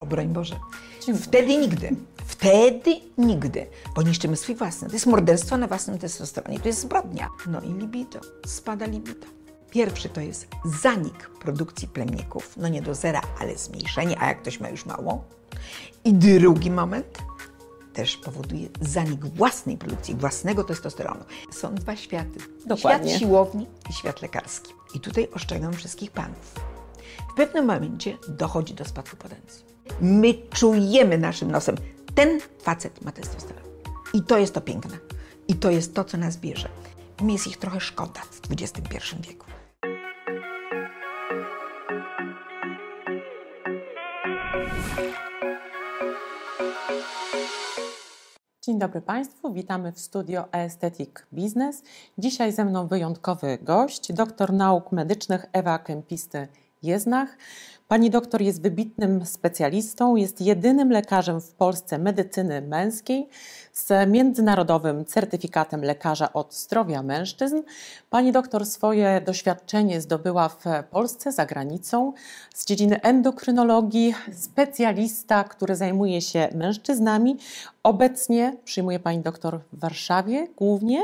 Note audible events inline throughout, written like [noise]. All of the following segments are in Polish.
O broń Boże. Wtedy nigdy. Wtedy nigdy. Bo niszczymy swój własny. To jest morderstwo na własnym testosteronie. To jest zbrodnia. No i libido. Spada libido. Pierwszy to jest zanik produkcji plemników. No nie do zera, ale zmniejszenie, a jak ktoś ma już mało. I drugi moment też powoduje zanik własnej produkcji, własnego testosteronu. Są dwa światy. Dokładnie. Świat siłowni i świat lekarski. I tutaj ostrzegam wszystkich panów. W pewnym momencie dochodzi do spadku potencji. My czujemy naszym nosem, ten facet ma testosteron. I to jest to piękne. I to jest to, co nas bierze. Mi jest ich trochę szkoda w XXI wieku. Dzień dobry Państwu, witamy w studio Aesthetic Business. Dzisiaj ze mną wyjątkowy gość, doktor nauk medycznych Ewa Kempisty-Jeznach. Pani doktor jest wybitnym specjalistą, jest jedynym lekarzem w Polsce medycyny męskiej z międzynarodowym certyfikatem lekarza od zdrowia mężczyzn. Pani doktor swoje doświadczenie zdobyła w Polsce, za granicą, z dziedziny endokrynologii, specjalista, który zajmuje się mężczyznami. Obecnie przyjmuje pani doktor w Warszawie głównie.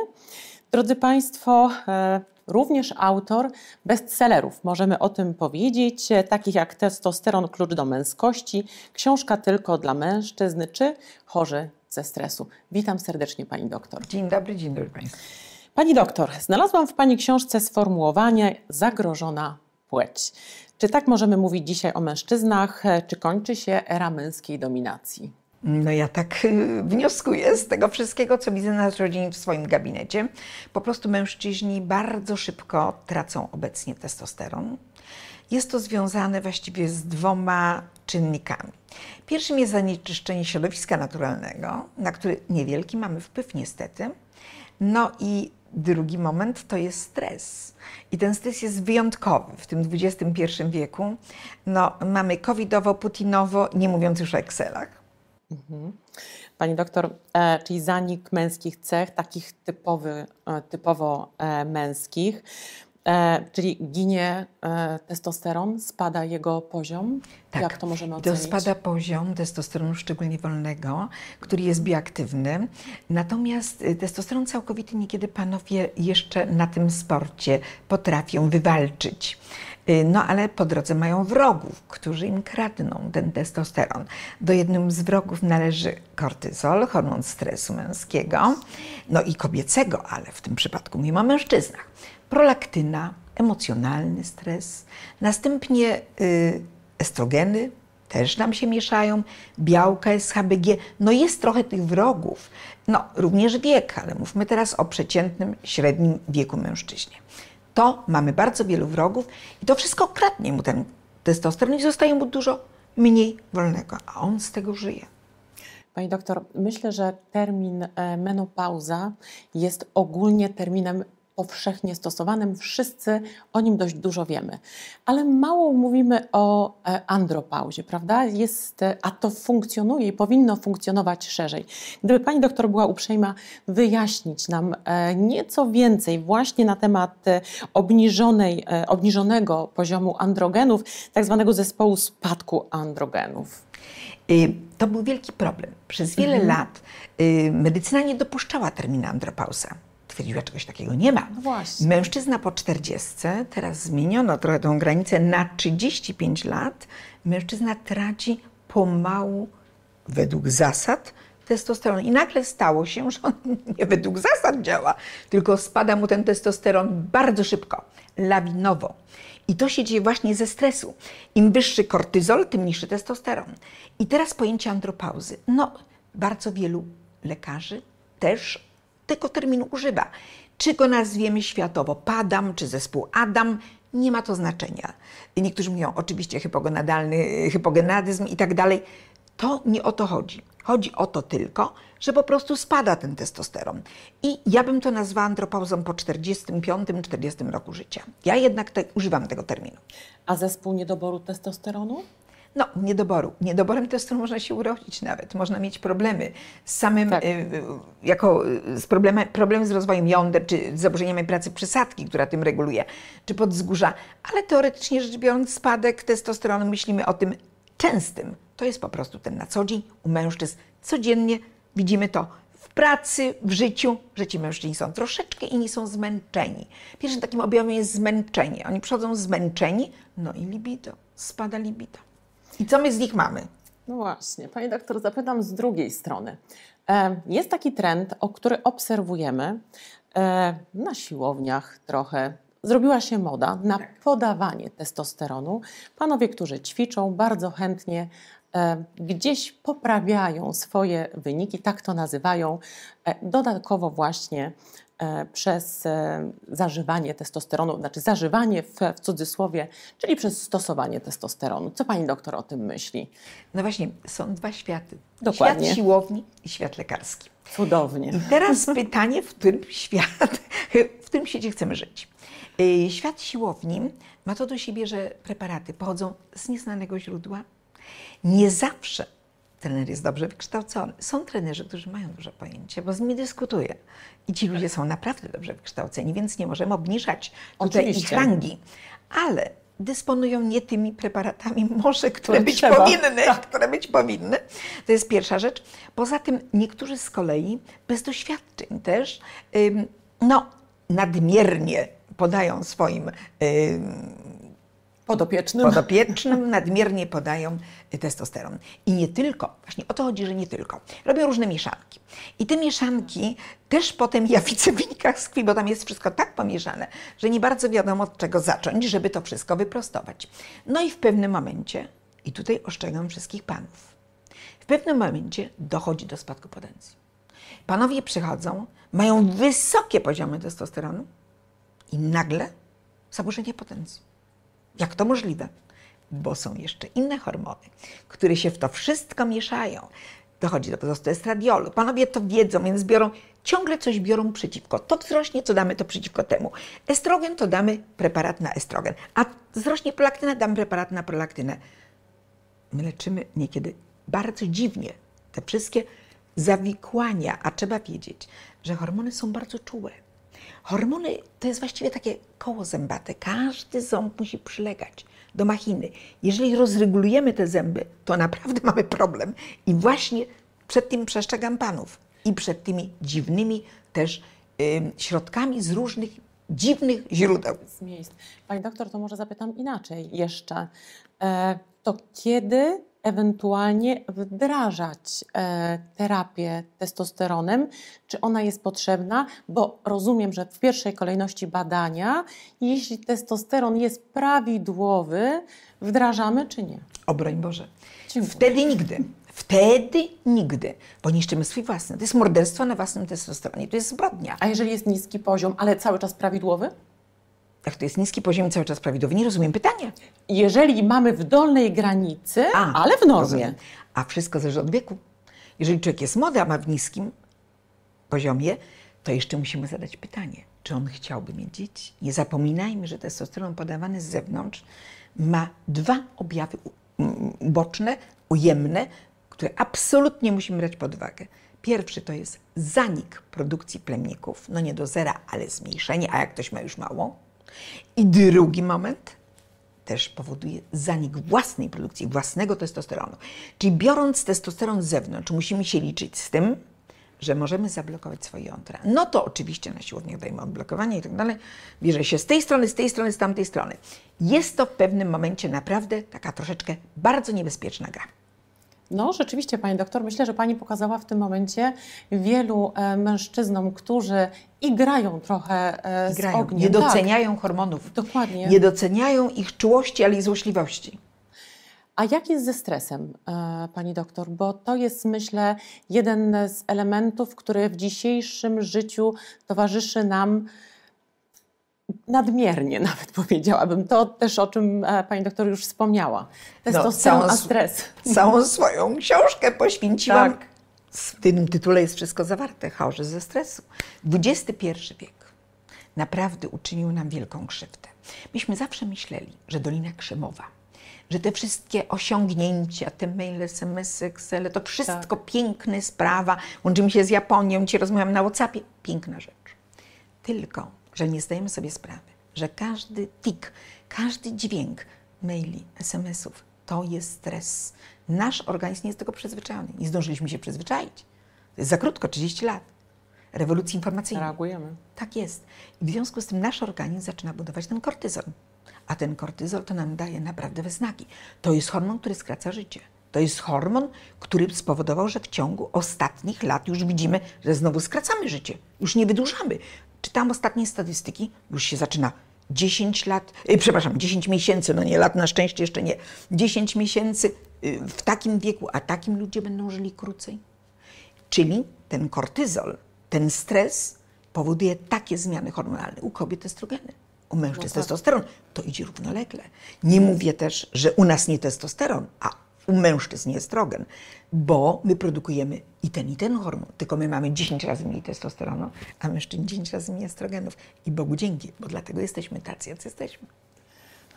Drodzy Państwo, e, również autor bestsellerów, możemy o tym powiedzieć, takich jak Testosteron Klucz do Męskości, Książka tylko dla mężczyzn czy Chorzy ze stresu. Witam serdecznie Pani doktor. Dzień dobry, dzień dobry Państwu. Pani doktor, znalazłam w Pani książce sformułowanie zagrożona płeć. Czy tak możemy mówić dzisiaj o mężczyznach? Czy kończy się era męskiej dominacji? No ja tak y, wnioskuję z tego wszystkiego, co widzę na co dzień w swoim gabinecie. Po prostu mężczyźni bardzo szybko tracą obecnie testosteron. Jest to związane właściwie z dwoma czynnikami. Pierwszym jest zanieczyszczenie środowiska naturalnego, na który niewielki mamy wpływ niestety. No i drugi moment to jest stres. I ten stres jest wyjątkowy w tym XXI wieku. No, mamy covidowo, putinowo, nie mówiąc już o Excelach. Mhm. Pani doktor, e, czyli zanik męskich cech, takich typowy, e, typowo e, męskich, czyli ginie testosteron, spada jego poziom? Tak. Jak to możemy ocenić? To spada poziom testosteronu, szczególnie wolnego, który jest bioaktywny. Natomiast testosteron całkowity niekiedy panowie jeszcze na tym sporcie potrafią wywalczyć. Y, No ale po drodze mają wrogów, którzy im kradną ten testosteron. Do jednym z wrogów należy kortyzol, hormon stresu męskiego, no i kobiecego, ale w tym przypadku mówimy o mężczyznach. Prolaktyna, emocjonalny stres, następnie y, estrogeny, też nam się mieszają, białka SHBG, no jest trochę tych wrogów. No, również wiek, ale mówmy teraz o przeciętnym, średnim wieku mężczyźnie. To mamy bardzo wielu wrogów i to wszystko kradnie mu ten testosteron i zostaje mu dużo mniej wolnego, a on z tego żyje. Pani doktor, myślę, że termin e, menopauza jest ogólnie terminem powszechnie stosowanym. Wszyscy o nim dość dużo wiemy, ale mało mówimy o e, andropauzie, prawda? Jest, e, a to funkcjonuje i powinno funkcjonować szerzej. Gdyby Pani doktor była uprzejma wyjaśnić nam e, nieco więcej właśnie na temat obniżonej, obniżonego poziomu androgenów, tak zwanego zespołu spadku androgenów. Y, To był wielki problem. Przez wiele Mhm. lat y, medycyna nie dopuszczała terminu andropauza. Twierdziła, czegoś takiego nie ma. No. Mężczyzna po 40, teraz zmieniono trochę tą granicę na 35 lat, mężczyzna traci pomału według zasad testosteron. I nagle stało się, że on [laughs] nie według zasad działa, tylko spada mu ten testosteron bardzo szybko, lawinowo. I to się dzieje właśnie ze stresu. Im wyższy kortyzol, tym niższy testosteron. I teraz pojęcie andropauzy. No, bardzo wielu lekarzy też tego terminu używa. Czy go nazwiemy światowo padam, czy zespół Adam, nie ma to znaczenia. Niektórzy mówią oczywiście hypogonadalny, hypogenadyzm i tak dalej. To nie o to chodzi. Chodzi o to tylko, że po prostu spada ten testosteron. I ja bym to nazwała andropauzą po 45-40 roku życia. Ja jednak te, używam tego terminu. A zespół niedoboru testosteronu? No, niedoboru. Niedoborem testosteronu można się urodzić nawet, można mieć problemy z samym, Tak. y, y, jako y, z problemy, problemy z rozwojem jąder, czy z zaburzeniami pracy przysadki, która tym reguluje, czy podzgórza, ale teoretycznie rzecz biorąc spadek testosteronu, myślimy o tym częstym to jest po prostu ten na co dzień u mężczyzn. Codziennie widzimy to w pracy, w życiu, że ci mężczyźni są troszeczkę inni są zmęczeni. Pierwszym takim objawem jest zmęczenie. Oni przychodzą zmęczeni, no i libido, spada libido. I co my z nich mamy? No właśnie, Pani doktor, zapytam z drugiej strony. E, jest taki trend, o który obserwujemy e, na siłowniach trochę. Zrobiła się moda na podawanie testosteronu. Panowie, którzy ćwiczą, bardzo chętnie e, gdzieś poprawiają swoje wyniki, tak to nazywają, dodatkowo właśnie przez zażywanie testosteronu, znaczy zażywanie w, w, cudzysłowie, czyli przez stosowanie testosteronu. Co pani doktor o tym myśli? No właśnie, są dwa światy. Dokładnie. Świat siłowni i świat lekarski. Cudownie. I teraz [laughs] pytanie, w którym świat, w którym świecie chcemy żyć. Świat siłowni ma to do siebie, że preparaty pochodzą z nieznanego źródła. Nie zawsze trener jest dobrze wykształcony. Są trenerzy, którzy mają duże pojęcie, bo z nimi dyskutuję. I ci ludzie są naprawdę dobrze wykształceni, więc nie możemy obniżać tutaj Oczywiście. ich rangi. Ale dysponują nie tymi preparatami może, które być trzeba. powinny, które być powinny. To jest pierwsza rzecz. Poza tym niektórzy z kolei bez doświadczeń też, no nadmiernie podają swoim Podopiecznym. podopiecznym, nadmiernie podają testosteron. I nie tylko, właśnie o to chodzi, że nie tylko. Robią różne mieszanki. I te mieszanki też potem ja widzę w wynikach z krwi, bo tam jest wszystko tak pomieszane, że nie bardzo wiadomo od czego zacząć, żeby to wszystko wyprostować. No i w pewnym momencie, i tutaj ostrzegam wszystkich panów, w pewnym momencie dochodzi do spadku potencji. Panowie przychodzą, mają wysokie poziomy testosteronu i nagle zaburzenie potencji. Jak to możliwe? Bo są jeszcze inne hormony, które się w to wszystko mieszają. Dochodzi do wzrostu estradiolu. Panowie to wiedzą, więc biorą, ciągle coś biorą przeciwko. To wzrośnie, to damy to przeciwko temu. Estrogen to damy preparat na estrogen. A wzrośnie prolaktyna, damy preparat na prolaktynę. My leczymy niekiedy bardzo dziwnie te wszystkie zawikłania, a trzeba wiedzieć, że hormony są bardzo czułe. Hormony to jest właściwie takie koło zębate. Każdy ząb musi przylegać do machiny. Jeżeli rozregulujemy te zęby, to naprawdę [laughs] mamy problem. I właśnie przed tym przestrzegam panów. I przed tymi dziwnymi też środkami z różnych dziwnych źródeł. z miejsc. Pani doktor, to może zapytam inaczej jeszcze. E, to kiedy ewentualnie wdrażać e, terapię testosteronem? Czy ona jest potrzebna? Bo rozumiem, że w pierwszej kolejności badania, jeśli testosteron jest prawidłowy, wdrażamy czy nie? O broń Boże. Dziękuję. Wtedy nigdy. Wtedy nigdy. Bo niszczymy swój własny. To jest morderstwo na własnym testosteronie. To jest zbrodnia. A jeżeli jest niski poziom, ale cały czas prawidłowy? Jak to jest niski poziom cały czas prawidłowy, nie rozumiem pytania. Jeżeli mamy w dolnej granicy, A, ale w normie. Rozumiem. A wszystko zależy od wieku. Jeżeli człowiek jest młody, a ma w niskim poziomie, to jeszcze musimy zadać pytanie, czy on chciałby mieć dzieci. Nie zapominajmy, że testosteron podawany z zewnątrz ma dwa objawy uboczne, ujemne, które absolutnie musimy brać pod uwagę. Pierwszy to jest zanik produkcji plemników, no nie do zera, ale zmniejszenie, a jak ktoś ma już mało. I drugi moment też powoduje zanik własnej produkcji, własnego testosteronu. Czyli biorąc testosteron z zewnątrz, musimy się liczyć z tym, że możemy zablokować swoje jądra. No to oczywiście na siłowniach dajemy odblokowanie i tak dalej. Bierze się z tej strony, z tej strony, z tamtej strony. Jest to w pewnym momencie naprawdę taka troszeczkę bardzo niebezpieczna gra. No, rzeczywiście, Pani doktor, myślę, że Pani pokazała w tym momencie wielu e, mężczyznom, którzy igrają trochę e, z Grają, ogniem. nie doceniają hormonów. Tak, dokładnie. Nie doceniają ich czułości, ale i złośliwości. A jak jest ze stresem, e, Pani doktor? Bo to jest, myślę, jeden z elementów, który w dzisiejszym życiu towarzyszy nam nadmiernie, nawet [laughs] powiedziałabym. To też, o czym e, Pani doktor już wspomniała. Testosteron, całą a stres. Całą [laughs] swoją książkę poświęciłam. Tak. W tym tytule jest wszystko zawarte. Chorzy ze stresu. XXI wiek naprawdę uczynił nam wielką krzywdę. Myśmy zawsze myśleli, że Dolina Krzemowa, że te wszystkie osiągnięcia, te maile, SMS-y, Excel, to wszystko piękne sprawa. Łączymy się z Japonią, dzisiaj rozmawiam na Whatsappie. Piękna rzecz. Tylko, że nie zdajemy sobie sprawy, że każdy tik, każdy dźwięk maili, SMS-ów to jest stres. Nasz organizm nie jest tego przyzwyczajony. Nie zdążyliśmy się przyzwyczaić. To jest za krótko, 30 lat. Rewolucji informacyjnej. Reagujemy. Tak jest. I w związku z tym nasz organizm zaczyna budować ten kortyzol. A ten kortyzol to nam daje naprawdę we znaki. To jest hormon, który skraca życie. To jest hormon, który spowodował, że w ciągu ostatnich lat już widzimy, że znowu skracamy życie. Już nie wydłużamy. Czytam ostatnie statystyki, już się zaczyna 10 lat, y, przepraszam, 10 miesięcy, no nie lat, na szczęście jeszcze nie. 10 miesięcy y, w takim wieku, a takim ludzie będą żyli krócej. Czyli ten kortyzol, ten stres powoduje takie zmiany hormonalne. U kobiet estrogeny, u mężczyzn No tak. testosteron. To idzie równolegle. Nie mówię też, że u nas nie testosteron, a u mężczyzn nie estrogen, bo my produkujemy i ten, i ten hormon, tylko my mamy 10 razy mniej testosteronu, a mężczyzn 10 razy mniej estrogenów. I Bogu dzięki, bo dlatego jesteśmy tacy, jacy jesteśmy.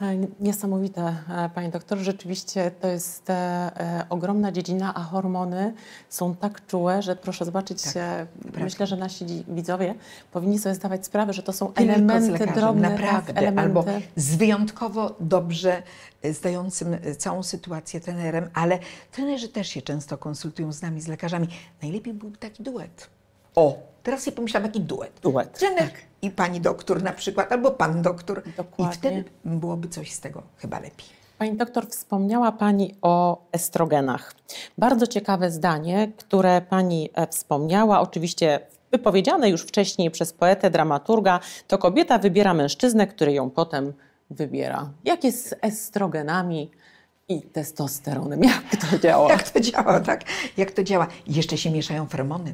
E, Niesamowite, e, Panie doktor. Rzeczywiście to jest e, ogromna dziedzina, a hormony są tak czułe, że proszę zobaczyć, Tak, myślę, że nasi widzowie powinni sobie zdawać sprawę, że to są Tylko elementy lekarzem, drobne, naprawdę, tak, elementy. albo z wyjątkowo dobrze zdającym całą sytuację trenerem, ale trenerzy też się często konsultują z nami, z lekarzami. Najlepiej byłby taki duet. O, teraz sobie pomyślałam, jaki duet. Duet, Trener i pani doktor na przykład, albo pan doktor. Dokładnie. I wtedy byłoby coś z tego chyba lepiej. Pani doktor, wspomniała Pani o estrogenach. Bardzo ciekawe zdanie, które Pani e, wspomniała, oczywiście wypowiedziane już wcześniej przez poetę, dramaturga, to kobieta wybiera mężczyznę, który ją potem wybiera. Jak jest z estrogenami i testosteronem? [laughs] Jak to działa? Jak to działa, tak? Jak to działa? Jeszcze się mieszają feromony.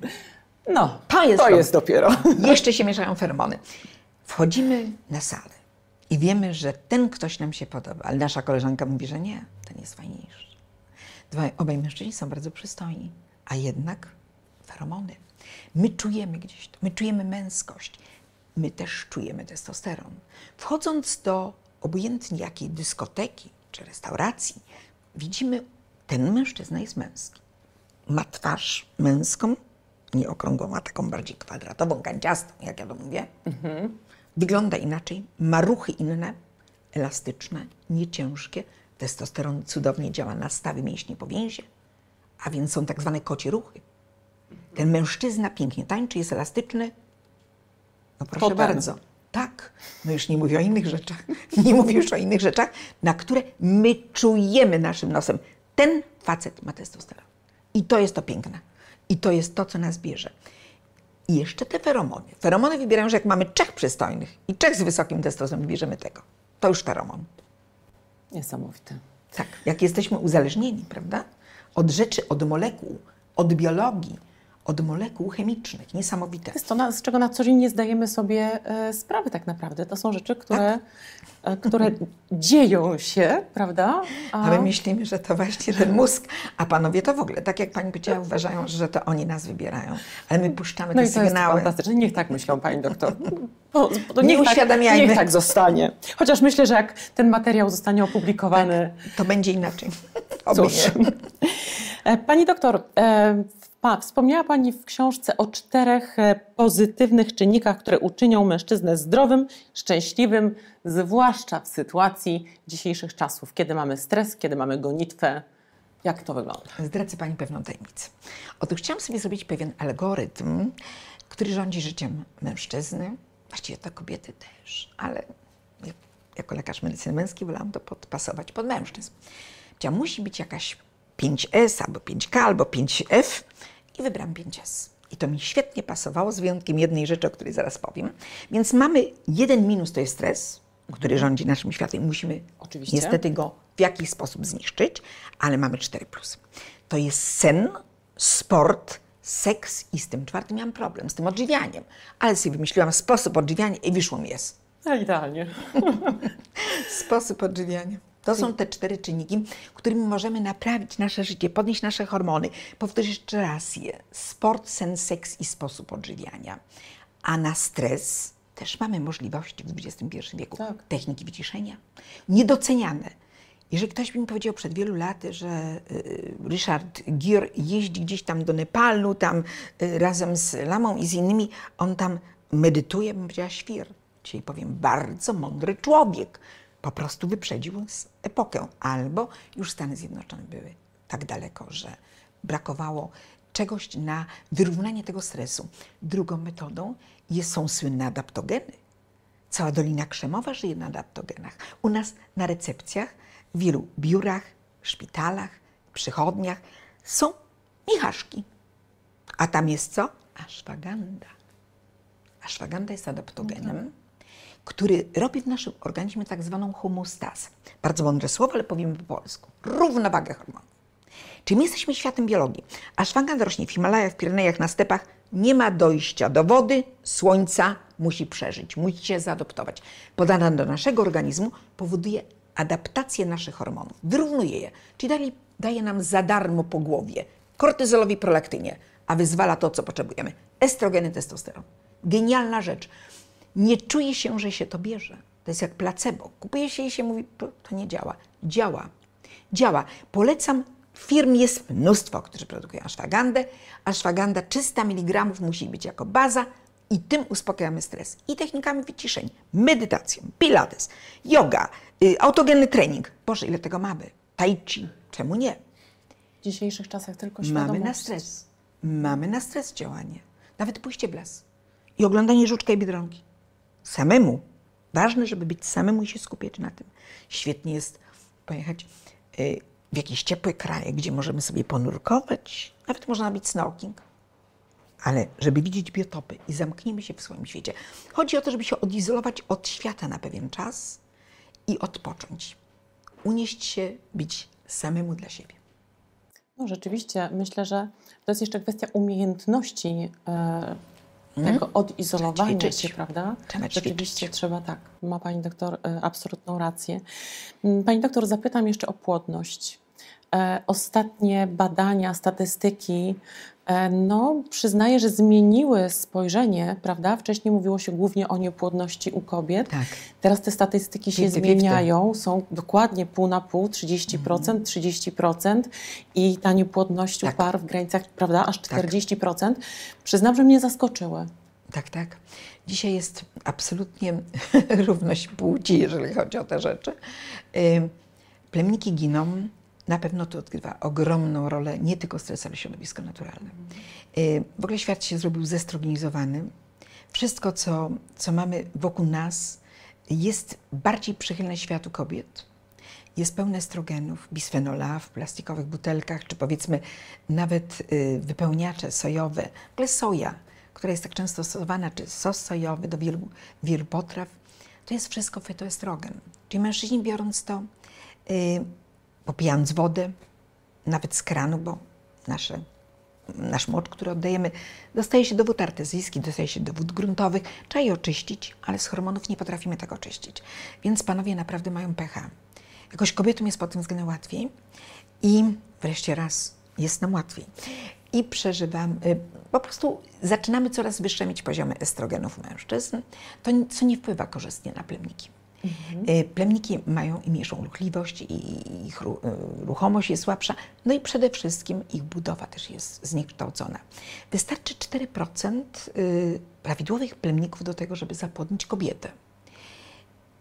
No, To jest to jest dopiero. [laughs] Jeszcze się mieszają feromony. Wchodzimy na salę i wiemy, że ten ktoś nam się podoba, ale nasza koleżanka mówi, że nie, ten jest fajniejszy. Dwaj, obaj mężczyźni są bardzo przystojni, a jednak feromony. My czujemy gdzieś to, my czujemy męskość, my też czujemy testosteron. Wchodząc do obojętnie jakiej dyskoteki czy restauracji, widzimy, ten mężczyzna jest męski ma twarz męską, nie okrągłą, a taką bardziej kwadratową, kanciastą, jak ja to mówię. Wygląda inaczej, ma ruchy inne, elastyczne, nieciężkie. Testosteron cudownie działa na stawy mięśni powięzie, a więc są tak zwane kocie ruchy. Ten mężczyzna pięknie tańczy, jest elastyczny. No proszę Potem. bardzo. Tak, no już nie mówię o innych rzeczach. [laughs] Nie mówię już o innych rzeczach, na które my czujemy naszym nosem. Ten facet ma testosteron. I to jest to piękne. I to jest to, co nas bierze. I jeszcze te feromony. Feromony wybierają, że jak mamy trzech przystojnych i trzech z wysokim testosteronem, bierzemy tego. To już feromon. Niesamowite. Tak, jak jesteśmy uzależnieni, prawda? Od rzeczy, od molekuł, od biologii, od molekuł chemicznych. Niesamowite. To jest to, na, z czego na co dzień nie zdajemy sobie e, sprawy tak naprawdę. To są rzeczy, które, e, które dzieją się, prawda? A my myślimy, że to właśnie ten mózg, a panowie to w ogóle, tak jak pani powiedziała, uważają, że to oni nas wybierają. Ale my puszczamy No te i to jest sygnały. fantastyczne. Niech tak myślą, pani doktor. No, to Nie niech tak, uświadamiajmy. niech tak zostanie. Chociaż myślę, że jak ten materiał zostanie opublikowany, To będzie inaczej. Cóż. E, Pani doktor, pa, wspomniała Pani w książce o czterech e, pozytywnych czynnikach, które uczynią mężczyznę zdrowym, szczęśliwym, zwłaszcza w sytuacji dzisiejszych czasów, kiedy mamy stres, kiedy mamy gonitwę. Jak to wygląda? Zdradzę Pani pewną tajemnicę. Otóż chciałam sobie zrobić pewien algorytm, który rządzi życiem mężczyzny, właściwie to kobiety też, ale ja, jako lekarz medycyny męskiej wolałam to podpasować pod mężczyzn. Chciałam, musi być jakaś 5S, albo 5K, albo 5F i wybrałam 5S. I to mi świetnie pasowało, z wyjątkiem jednej rzeczy, o której zaraz powiem. Więc mamy jeden minus, to jest stres, który rządzi naszym światem. Musimy Oczywiście. niestety go w jakiś sposób zniszczyć, ale mamy cztery plus. To jest sen, sport, seks i z tym czwartym miałam problem, z tym odżywianiem. Ale sobie wymyśliłam sposób odżywiania i wyszło mi jest. No, idealnie. [laughs] Sposób odżywiania. To są te cztery czynniki, którymi możemy naprawić nasze życie, podnieść nasze hormony. Powtórzę jeszcze raz je. Sport, sen, seks i sposób odżywiania. A na stres też mamy możliwości w XXI wieku. Tak. Techniki wyciszenia. Niedoceniane. Jeżeli ktoś by mi powiedział przed wielu laty, że y, Richard Gere jeździ gdzieś tam do Nepalu, tam y, razem z Lamą i z innymi, on tam medytuje, bym powiedziała świr. Dzisiaj powiem, bardzo mądry człowiek. Po prostu wyprzedził epokę. Albo już Stany Zjednoczone były tak daleko, że brakowało czegoś na wyrównanie tego stresu. Drugą metodą jest, są słynne adaptogeny. Cała Dolina Krzemowa żyje na adaptogenach. U nas na recepcjach, w wielu biurach, szpitalach, przychodniach są michaszki. A tam jest co? Ashwagandha. Ashwagandha jest adaptogenem, który robi w naszym organizmie tak zwaną homostazę. Bardzo mądre słowo, ale powiemy po polsku. Równowagę hormonów. Czyli my jesteśmy światem biologii. Ashwagandha rośnie w Himalajach, w Pirenejach, na stepach. Nie ma dojścia do wody, słońca, musi przeżyć, musi się zaadoptować. Podana do naszego organizmu powoduje adaptację naszych hormonów, wyrównuje je, czyli daje, daje nam za darmo po głowie, kortyzolowi, prolaktynie, a wyzwala to, co potrzebujemy. Estrogeny, testosteron. Genialna rzecz. Nie czuje się, że się to bierze. To jest jak placebo. Kupuje się i się mówi, to, nie działa. Działa. Działa. Polecam Firm jest mnóstwo, którzy produkują ashwagandę. Ashwaganda 300 mg musi być jako baza i tym uspokajamy stres. I technikami wyciszeń, medytacją, pilates, yoga, y, autogenny trening. Boże, ile tego mamy? Tai chi, czemu nie? W dzisiejszych czasach tylko świadomość. Mamy na stres. Mamy na stres działanie. Nawet pójście w las i oglądanie żuczka i biedronki. Samemu. Ważne, żeby być samemu i się skupiać na tym. Świetnie jest pojechać y, w jakieś ciepłe kraje, gdzie możemy sobie ponurkować, nawet można robić snorking. Ale żeby widzieć biotopy i zamknijmy się w swoim świecie. Chodzi o to, żeby się odizolować od świata na pewien czas i odpocząć. Unieść się, być samemu dla siebie. No rzeczywiście, myślę, że to jest jeszcze kwestia umiejętności e, tego odizolowania się, prawda? Trzeba Rzeczywiście trzeba tak. Ma Pani doktor e, absolutną rację. Mm, pani doktor, zapytam jeszcze o płodność. E, ostatnie badania, statystyki, e, no, przyznaję, że zmieniły spojrzenie, prawda? Wcześniej mówiło się głównie o niepłodności u kobiet. Tak. Teraz te statystyki się 50, zmieniają, są dokładnie pół na pół, 30%, mm. 30% i ta niepłodność tak. u par w granicach, prawda, aż 40%. Tak. Przyznam, że mnie zaskoczyły. Tak, tak. Dzisiaj jest absolutnie [laughs] równość płci, jeżeli chodzi o te rzeczy. Plemniki giną, na pewno to odgrywa ogromną rolę nie tylko stres, ale środowisko naturalne. Y, w ogóle świat się zrobił zestrogenizowany. Wszystko, co, co mamy wokół nas, jest bardziej przychylne światu kobiet. Jest pełne estrogenów, bisfenola w plastikowych butelkach, czy powiedzmy nawet y, wypełniacze sojowe. W ogóle soja, która jest tak często stosowana, czy sos sojowy do wielu, wielu potraw, to jest wszystko fetoestrogen. Czyli mężczyźni biorąc to, y, popijając wodę, nawet z kranu, bo nasze, nasz mocz, który oddajemy, dostaje się do wód artezyjskich, dostaje się do wód gruntowych. Trzeba je oczyścić, ale z hormonów nie potrafimy tego oczyścić. Więc panowie naprawdę mają pecha. Jakoś kobietom jest pod tym względem łatwiej i wreszcie raz jest nam łatwiej. I przeżywam, y, po prostu zaczynamy coraz wyższe mieć poziomy estrogenów mężczyzn, to co nie wpływa korzystnie na plemniki. Mhm. Plemniki mają i mniejszą ruchliwość, i ich y, ruchomość jest słabsza, no i przede wszystkim ich budowa też jest zniekształcona. Wystarczy 4% y, prawidłowych plemników do tego, żeby zapłodnić kobietę.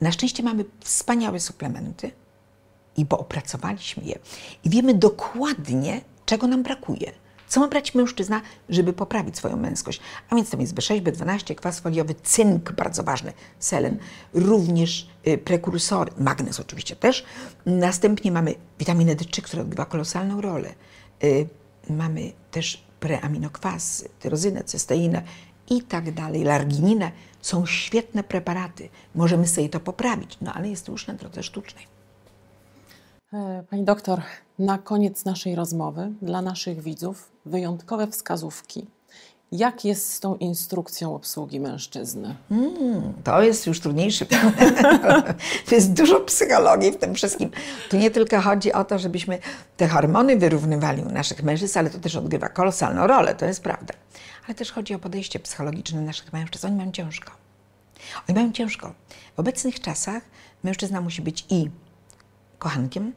Na szczęście mamy wspaniałe suplementy, i bo opracowaliśmy je i wiemy dokładnie, czego nam brakuje. Co ma brać mężczyzna, żeby poprawić swoją męskość? A więc tam jest B6, B12, kwas foliowy, cynk, bardzo ważny, selen, również y, prekursory, magnez oczywiście też. Następnie mamy witaminę D3, która odgrywa kolosalną rolę. Y, mamy też preaminokwasy, tyrozynę, cysteinę i tak dalej, largininę. Są świetne preparaty. Możemy sobie to poprawić, no ale jest to już na drodze sztucznej. E, pani doktor, na koniec naszej rozmowy dla naszych widzów wyjątkowe wskazówki. Jak jest z tą instrukcją obsługi mężczyzny? Mm, to jest już trudniejszy. [laughs] to jest dużo psychologii w tym wszystkim. Tu nie tylko chodzi o to, żebyśmy te hormony wyrównywali u naszych mężczyzn, ale to też odgrywa kolosalną rolę, to jest prawda. Ale też chodzi o podejście psychologiczne naszych mężczyzn. Oni mają ciężko. Oni mają ciężko. W obecnych czasach mężczyzna musi być i kochankiem,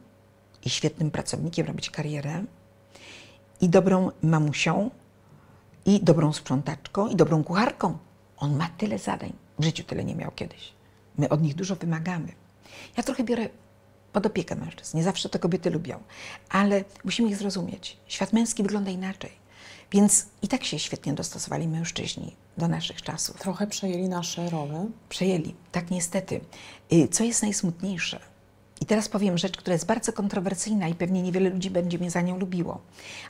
i świetnym pracownikiem, robić karierę, i dobrą mamusią, i dobrą sprzątaczką, i dobrą kucharką. On ma tyle zadań. W życiu tyle nie miał kiedyś. My od nich dużo wymagamy. Ja trochę biorę pod opiekę mężczyzn. Nie zawsze to kobiety lubią, ale musimy ich zrozumieć. Świat męski wygląda inaczej. Więc i tak się świetnie dostosowali mężczyźni do naszych czasów. Trochę przejęli nasze role. Przejęli, tak niestety. Y, Co jest najsmutniejsze? I teraz powiem rzecz, która jest bardzo kontrowersyjna i pewnie niewiele ludzi będzie mnie za nią lubiło,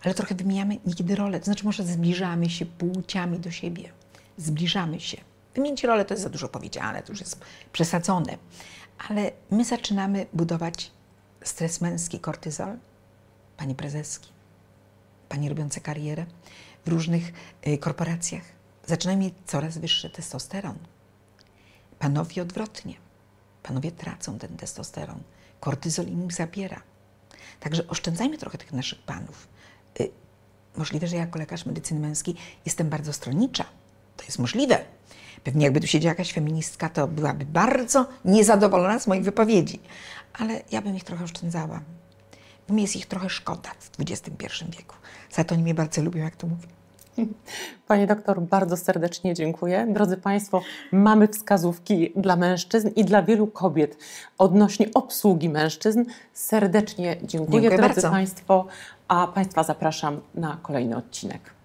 ale trochę wymieniamy niekiedy role, to znaczy może zbliżamy się płciami do siebie. Zbliżamy się. Wymienić rolę to jest za dużo powiedziane, to już jest przesadzone, ale my zaczynamy budować stres męski, kortyzol, pani prezeski, pani robiące karierę w różnych y, korporacjach. Zaczynają mieć coraz wyższy testosteron. Panowie odwrotnie. Panowie tracą ten testosteron. Kortyzol im zabiera. Także oszczędzajmy trochę tych naszych panów. Y, możliwe, że ja jako lekarz medycyny męskiej jestem bardzo stronnicza. To jest możliwe. Pewnie jakby tu siedziała jakaś feministka, to byłaby bardzo niezadowolona z moich wypowiedzi. Ale ja bym ich trochę oszczędzała. Bo mi jest ich trochę szkoda w XXI wieku. Za to oni mnie bardzo lubią, jak to mówię. [laughs] Pani doktor, bardzo serdecznie dziękuję. Drodzy Państwo, mamy wskazówki dla mężczyzn i dla wielu kobiet odnośnie obsługi mężczyzn. Serdecznie dziękuję, Dziękuję drodzy bardzo. Państwo, a Państwa zapraszam na kolejny odcinek.